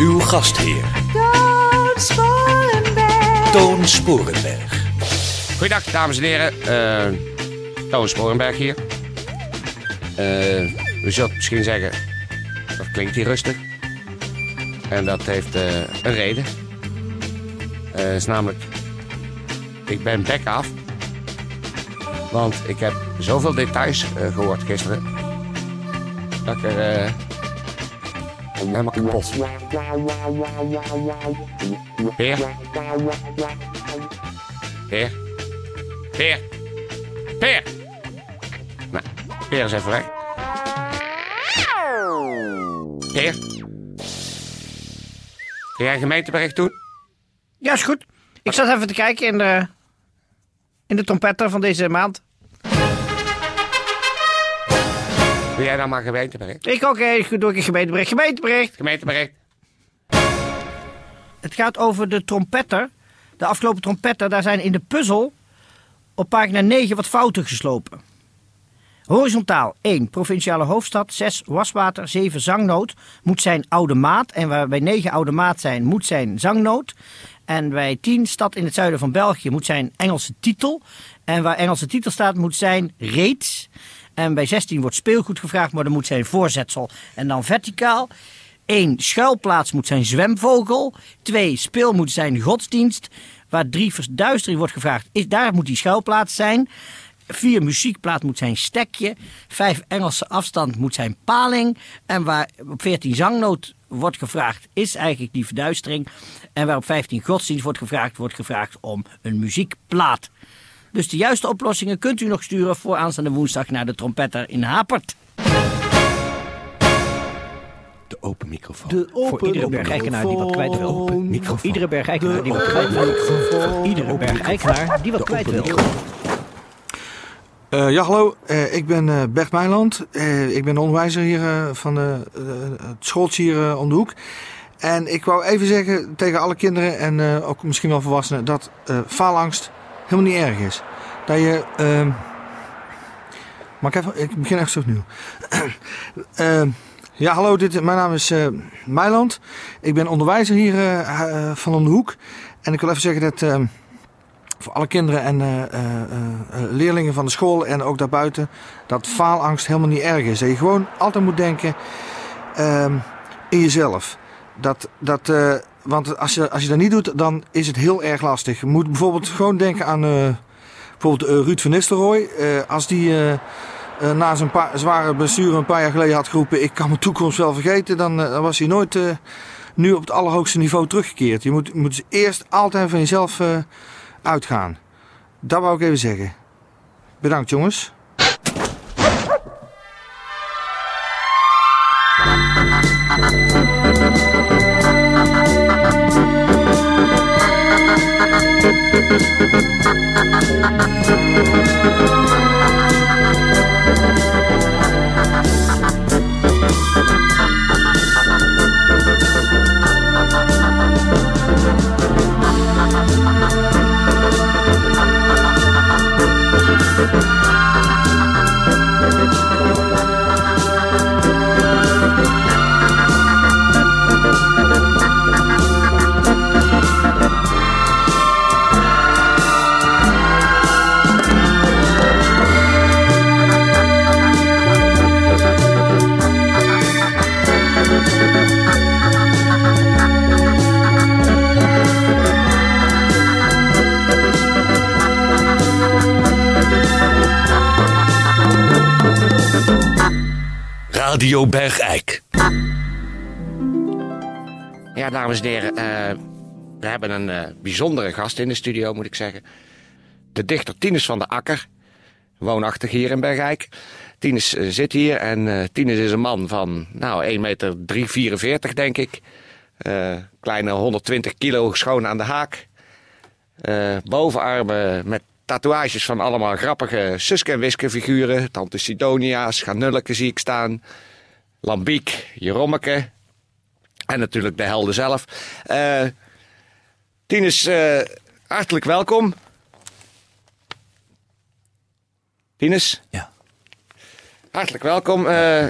Uw gastheer, Toon Sporenberg. Toon Sporenberg. Goeiedag, dames en heren. Eh Toon Sporenberg hier. Eh u zult misschien zeggen, dat klinkt hier rustig. En dat heeft eh, een reden. Eh is namelijk, ik ben bek af. Want ik heb zoveel details eh, gehoord gisteren. Dat ik er eh, helemaal kapot. Peer? Peer? Peer? Peer! Nou, Peer is even weg. Peer? Kun jij een gemeentebericht doen? Ja, is goed. Ik zat even te kijken in de, in de trompetter van deze maand. Doe jij dan maar gemeentebericht? Ik ook, eh, goed doe ik een gemeentebericht. Gemeentebericht. Gemeentebericht. Het gaat over de trompetter. De afgelopen trompetter, daar zijn in de puzzel op pagina 9 wat fouten geslopen. Horizontaal 1. Provinciale hoofdstad. 6. Waswater. 7. Zangnoot. Moet zijn oude maat. En waar bij 9 oude maat zijn, moet zijn zangnoot. En bij 10. Stad in het zuiden van België moet zijn Engelse titel. En waar Engelse titel staat, moet zijn reeds. En bij 16 wordt speelgoed gevraagd, maar dan moet zijn voorzetsel. En dan verticaal. 1. Schuilplaats moet zijn zwemvogel. 2. Speel moet zijn godsdienst. Waar 3. Verduistering wordt gevraagd, is, daar moet die schuilplaats zijn. 4. Muziekplaat moet zijn stekje. 5. Engelse afstand moet zijn paling. En waar op 14 zangnoot wordt gevraagd, is eigenlijk die verduistering. En waar op 15 godsdienst wordt gevraagd, wordt gevraagd om een muziekplaat. Dus de juiste oplossingen kunt u nog sturen voor aanstaande woensdag naar de trompetter in Hapert. De open microfoon. De Voor iedere bergijkenaar die wat kwijt wil. Voor iedere bergijkenaar die wat kwijt wil. Voor iedere bergijkenaar die wat kwijt wil. Eh, ja, hallo. Eh, ik ben eh, Bert Meiland. Ik ben onderwijzer hier van de, het schooltje hier om de hoek. En ik wou even zeggen tegen alle kinderen en ook misschien wel volwassenen... dat faalangst helemaal niet erg is. Dat je... ehm maar ik, even, ik begin zo opnieuw. Ehm, ja, hallo. Dit, mijn naam is Meiland. Ik ben onderwijzer hier van om de hoek. En ik wil even zeggen dat... voor alle kinderen en eh, eh, eh, leerlingen van de school en ook daarbuiten, dat faalangst helemaal niet erg is. Dat je gewoon altijd moet denken ehm, in jezelf. Dat, dat, want als je, als je dat niet doet, dan is het heel erg lastig. Je moet bijvoorbeeld gewoon denken aan bijvoorbeeld Ruud van Nistelrooy. Als die na zijn zware blessure een paar jaar geleden had geroepen... ik kan mijn toekomst wel vergeten, dan, dan was hij nooit nu op het allerhoogste niveau teruggekeerd. Je moet, moet dus eerst altijd van jezelf... uitgaan. Dat wou ik even zeggen. Bedankt jongens. Radio Bergijk. Ja, dames en heren, eh, we hebben een eh, bijzondere gast in de studio, moet ik zeggen. De dichter Tinus van de Akker, woonachtig hier in Bergijk. Tinus eh, zit hier en Tinus is een man van nou, 1 meter 3,44 denk ik. Kleine 120 kilo schoon aan de haak. Bovenarmen met tatoeages van allemaal grappige Suske en Wiske figuren. Tante Sidonia, Schanulleke zie ik staan. Lambiek, Jerommeke. En natuurlijk de helden zelf. Eh Tinus, eh, hartelijk welkom. Tinus? Ja. Hartelijk welkom. Eh,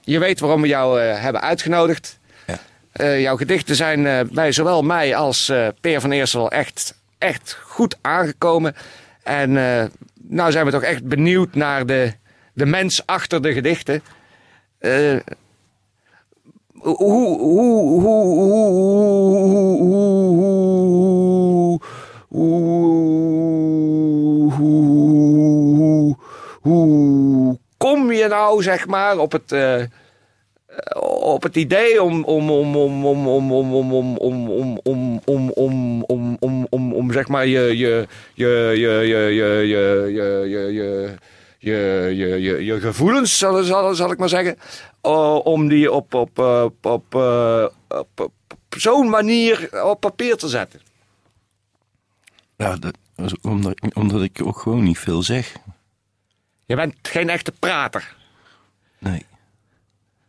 je weet waarom we jou hebben uitgenodigd. Ja. Jouw gedichten zijn bij zowel mij als Peer van Eersel echt, echt goed aangekomen. En uh, nou zijn we toch echt benieuwd naar de, de mens achter de gedichten. Hoe, hoe, hoe, hoe, hoe, hoe, kom je nou, zeg maar, op het op het idee om, om, om, om, om, om, om, om, om, om, om, om, om, om, om, om, om, om, zeg maar, je, je, je, je, je, je, je, je, je, je, je, je, je, je gevoelens, zal, zal, zal ik maar zeggen, eh, om die op, op, op, op, eh, op, zo'n manier op papier te zetten. Ja, dat, omdat, omdat ik ook gewoon niet veel zeg. Je bent geen echte prater.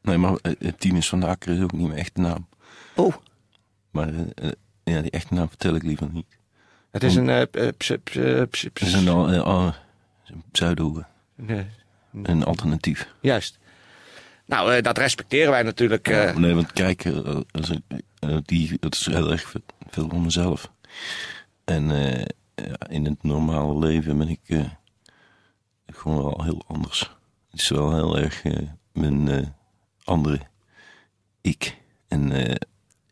Nee. Maar eh, eh, Tinus van de Akker is ook niet mijn echte naam. Oh. Maar eh, ja, die echte naam vertel ik liever niet. Het is een uh, uh, Het is een, pseudo, Nee, een alternatief. juist. Nou, dat respecteren wij natuurlijk. Ja, nee, want kijk, die, dat is heel erg ve- veel om mezelf. En ja, in het normale leven ben ik gewoon wel heel anders. Het is wel heel erg mijn andere ik. En eh,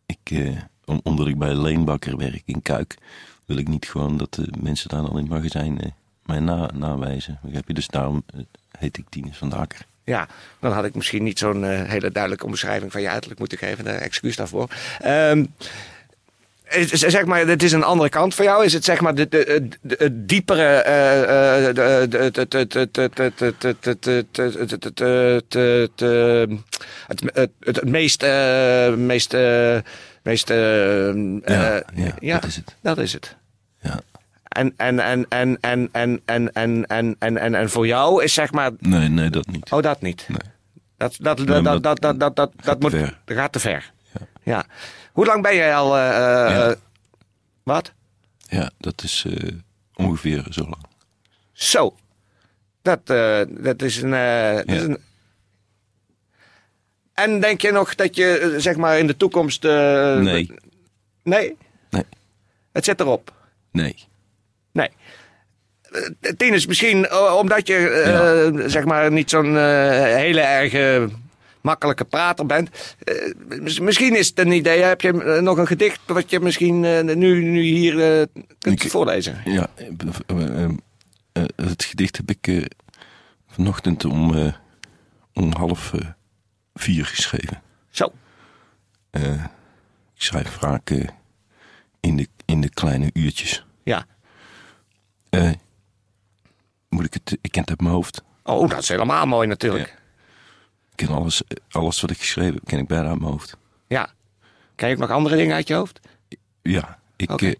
ik, om- omdat ik bij Leenbakker werk in Kuik, wil ik niet gewoon dat de mensen daar dan in het magazijn eh, mij na, nawijzen. Begrijp je? Dus daarom heet ik Tinus van de Akker. Ja, dan had ik misschien niet zo'n hele duidelijke omschrijving van je uiterlijk moeten geven. Daar excuus daarvoor. Is- zeg maar, het is een andere kant van jou. Is het zeg maar de, de, de- het diepere, eh, eh, het- eh, meest, eh, meest, eh, meest, eh, Ja, eh, ja, dat is het. Dat is het. Ja. En, en, en, en, en, en, en, en, en, en, en, en voor jou is zeg maar Nee, nee, dat niet. Oh, dat niet. Nee. Dat, dat, dat, dat, dat, dat- dat, dat, dat. Hoe lang ben jij al... eh, eh, Ja. eh, wat? Ja, dat is ongeveer zo lang. Zo. Dat, dat is een... dat is een en denk je nog dat je, zeg maar, in de toekomst... eh, Nee, Nee? Nee. Het zit erop. nee. Nee. Eh, Tinus, misschien omdat je, zeg maar, niet zo'n hele erge makkelijke prater bent. Eh, mis- misschien is het een idee, heb je eh, nog een gedicht wat je misschien eh, nu, nu hier kunt Ik- voorlezen? Ja, het gedicht heb ik vanochtend om, om half vier geschreven. Zo. Ik schrijf vaak in, de, in de kleine uurtjes. Ja. Moet ik het, ik ken het uit mijn hoofd. Oh, dat is helemaal mooi natuurlijk. Ik ken alles, alles wat ik geschreven heb, ken ik bijna uit mijn hoofd. Ja. Ken je ook nog andere dingen uit je hoofd? Ja, ik, eh,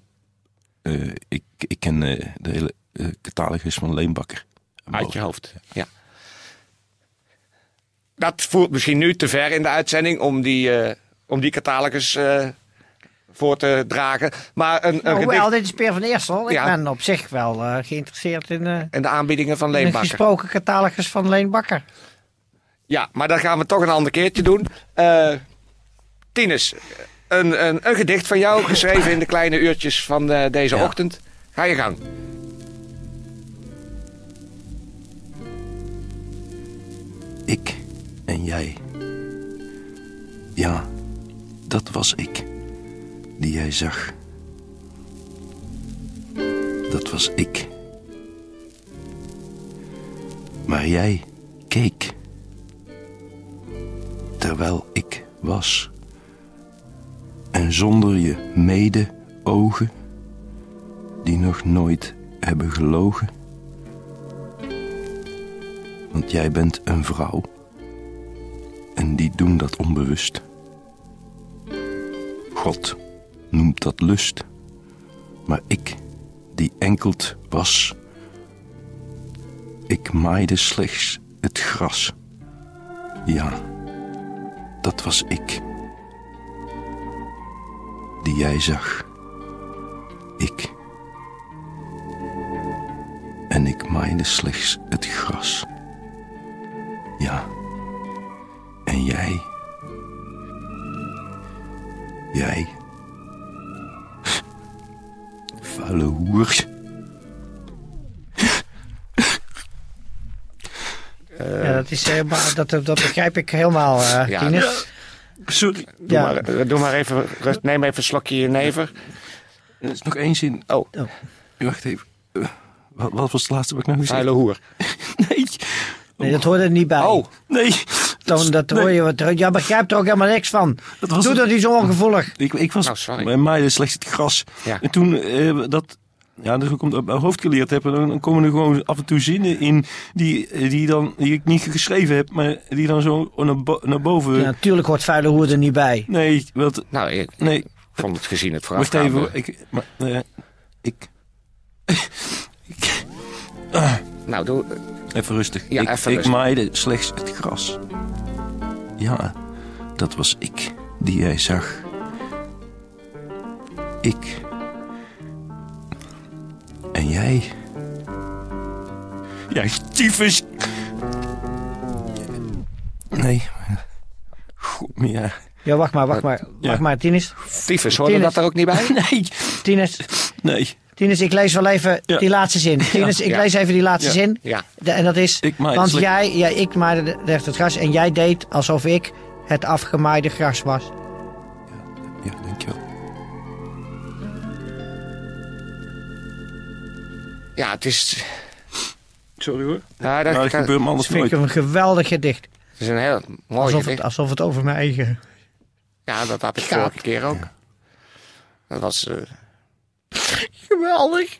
eh, ik, ik ken eh, de hele catalogus van Leenbakker. Uit je hoofd, ja. Dat voert misschien nu te ver in de uitzending om die, eh, om die catalogus eh, voor te dragen. Maar een, een Nou, gedicht hoewel, dit is Peer van Eersel. Ik Ja. ben op zich wel eh, geïnteresseerd in, eh, en de aanbiedingen van een Leenbakker. gesproken catalogus van Leen Bakker. Ja, maar dat gaan we toch een ander keertje doen. Tinus, een, een, een gedicht van jou geschreven in de kleine uurtjes van eh, deze Ja. ochtend. Ga je gang. Ik en jij. Ja, dat was ik, die jij zag. Dat was ik. Maar jij keek. Terwijl ik was. En zonder je mede-ogen, die nog nooit hebben gelogen, Want jij bent een vrouw. En die doen dat onbewust. God noemt dat lust. Maar ik, die enkeld was. Ik maaide slechts het gras. Ja, dat was ik. Die jij zag. Ik. En ik maaide slechts het gras. Ja. En jij. Jij. Vuile hoer. Dat, is, eh, maar dat, dat begrijp ik helemaal, eh Ja, Tinus. Sorry. Doe, Ja. maar, eh, doe maar even, rust, neem even een slokje jenever. Er is nog één zin. Oh, Wacht even. Wat, wat was het laatste wat ik nou gezegd vuile hoer. Nee. Nee, dat hoort er niet bij. Oh, Nee. Dan, dat hoor je wat. Ja, begrijpt er ook helemaal niks van. Dat was Doe het. dat niet zo ongevoelig. Ik, ik was Nou, sorry. bij mij slechts het gras. Ja. En toen eh, dat. Ja, dus ik op mijn hoofd geleerd heb. En dan, komen er gewoon af en toe zinnen in die, die, dan, die ik niet geschreven heb, maar die dan zo naar, bo- naar boven. Ja, natuurlijk hoort vuile hoer er niet bij. Nee, wat, nou, ik nee. vond het gezien het Wacht voorafgaande. even. Ik, maar, eh, ik, Nou, doe, even rustig. Ja, ik, even ik rustig. maaide slechts het gras. Ja, dat was ik die jij zag. Ik. Jij. Jij tyfus. Nee. Goed, maar ja. Ja, wacht maar, wacht maar. Ja. Wacht maar, Tinus. tyfus, hoorde Tinus. dat er ook niet bij? Nee. Tinus, Nee. Tinus, ik lees wel even Ja. die laatste zin. Tinus, ik Ja. lees even die laatste Ja. zin. Ja. De- en dat is, Ik maaide want jij, ja, ik maaide de- echt het gras en jij deed alsof ik het afgemaaide gras was. Ja, dankjewel. Ja, het is... Sorry hoor. Ja, dat, Nou, dat kan- gebeurt me Dat anders vind ik nooit. een geweldig gedicht. het is een heel mooi Alsof gedicht. het, alsof het over mijn eigen... Ja, dat had ik Gaat. vorige keer ook. Dat was... eh, Geweldig.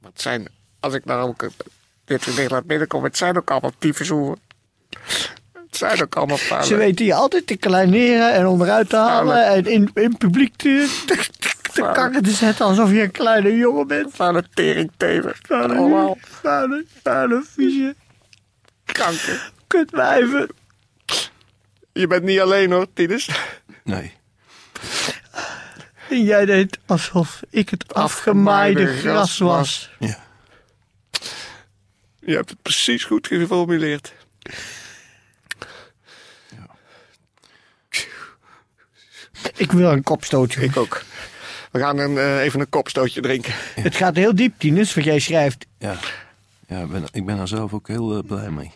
wat zijn... Als ik nou ook eh, dit gedicht laat binnenkomen, het zijn ook allemaal tyfushoeren. Het zijn ook allemaal Ze weten je altijd te kleineren en onderuit te halen en in, in publiek te, te, te kakken te zetten alsof je een kleine jongen bent. Vuile teringteven. Vuile, Allemaal vuile, vuile, vieze kanker. kutwijven. Je bent niet alleen hoor, Tinus. Nee. En jij deed alsof ik het afgemaaide Afgemaaide gras gras was. Ja. Je hebt het precies goed geformuleerd. Ik wil een kopstootje. Ik ook. We gaan een, eh, even een kopstootje drinken. Het gaat heel diep, Tinus, wat jij schrijft. Ja. Ja, ik ben, ik ben er zelf ook heel eh, blij mee.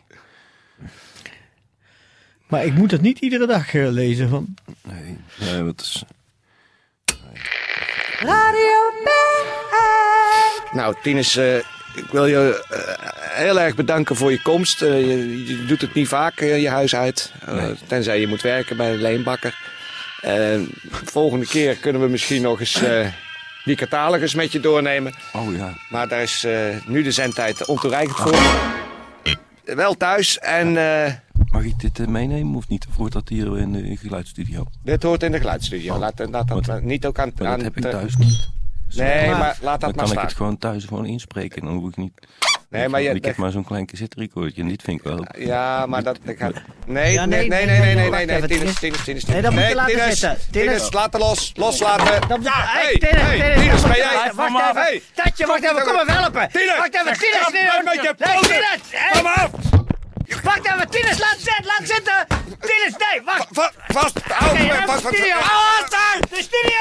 Maar ik moet het niet iedere dag eh, lezen. Van. Nee, nee wat is... Radio. Nou, Tinus, eh, ik wil je eh, heel erg bedanken voor je komst. Eh, je, je doet het niet vaak, eh, je huis uit. Eh, Tenzij je moet werken bij de leenbakker. Eh, volgende keer kunnen we misschien nog eens eh, die catalogus met je doornemen. Oh ja. Maar daar is eh, nu de zendtijd ontoereikend voor. Wel thuis en eh, Mag ik dit meenemen of niet? Of wordt dat hier in de geluidsstudio? dit hoort in de geluidsstudio. Oh, Laat, laat dat maar niet ook aan... Maar aan dat heb ik thuis niet. Nee, Maar- maar laat dat Dan maar kan ik staan. het gewoon thuis gewoon inspreken. Dan hoef ik niet... Nee, maar je, ik heb maar zo'n klein cassette-recordje en dit vind ik wel... Ja, maar dat... Ik nee, nee, nee, nee, nee, nee, nee, Tinus, Tinus, Tinus. Nee, dat moet laten zitten. Tinus, laat het los. Loslaten. nee nee Tinus, nee ben jij... Wacht even. Tatje, wacht even. Kom nee helpen. Tinus. Wacht even, Tinus. nee Kom af. Wacht even, Tinus, laat zitten, laat zitten. Tinus, nee, wacht. Vast, hou me vast. Ah, de studio, de studio,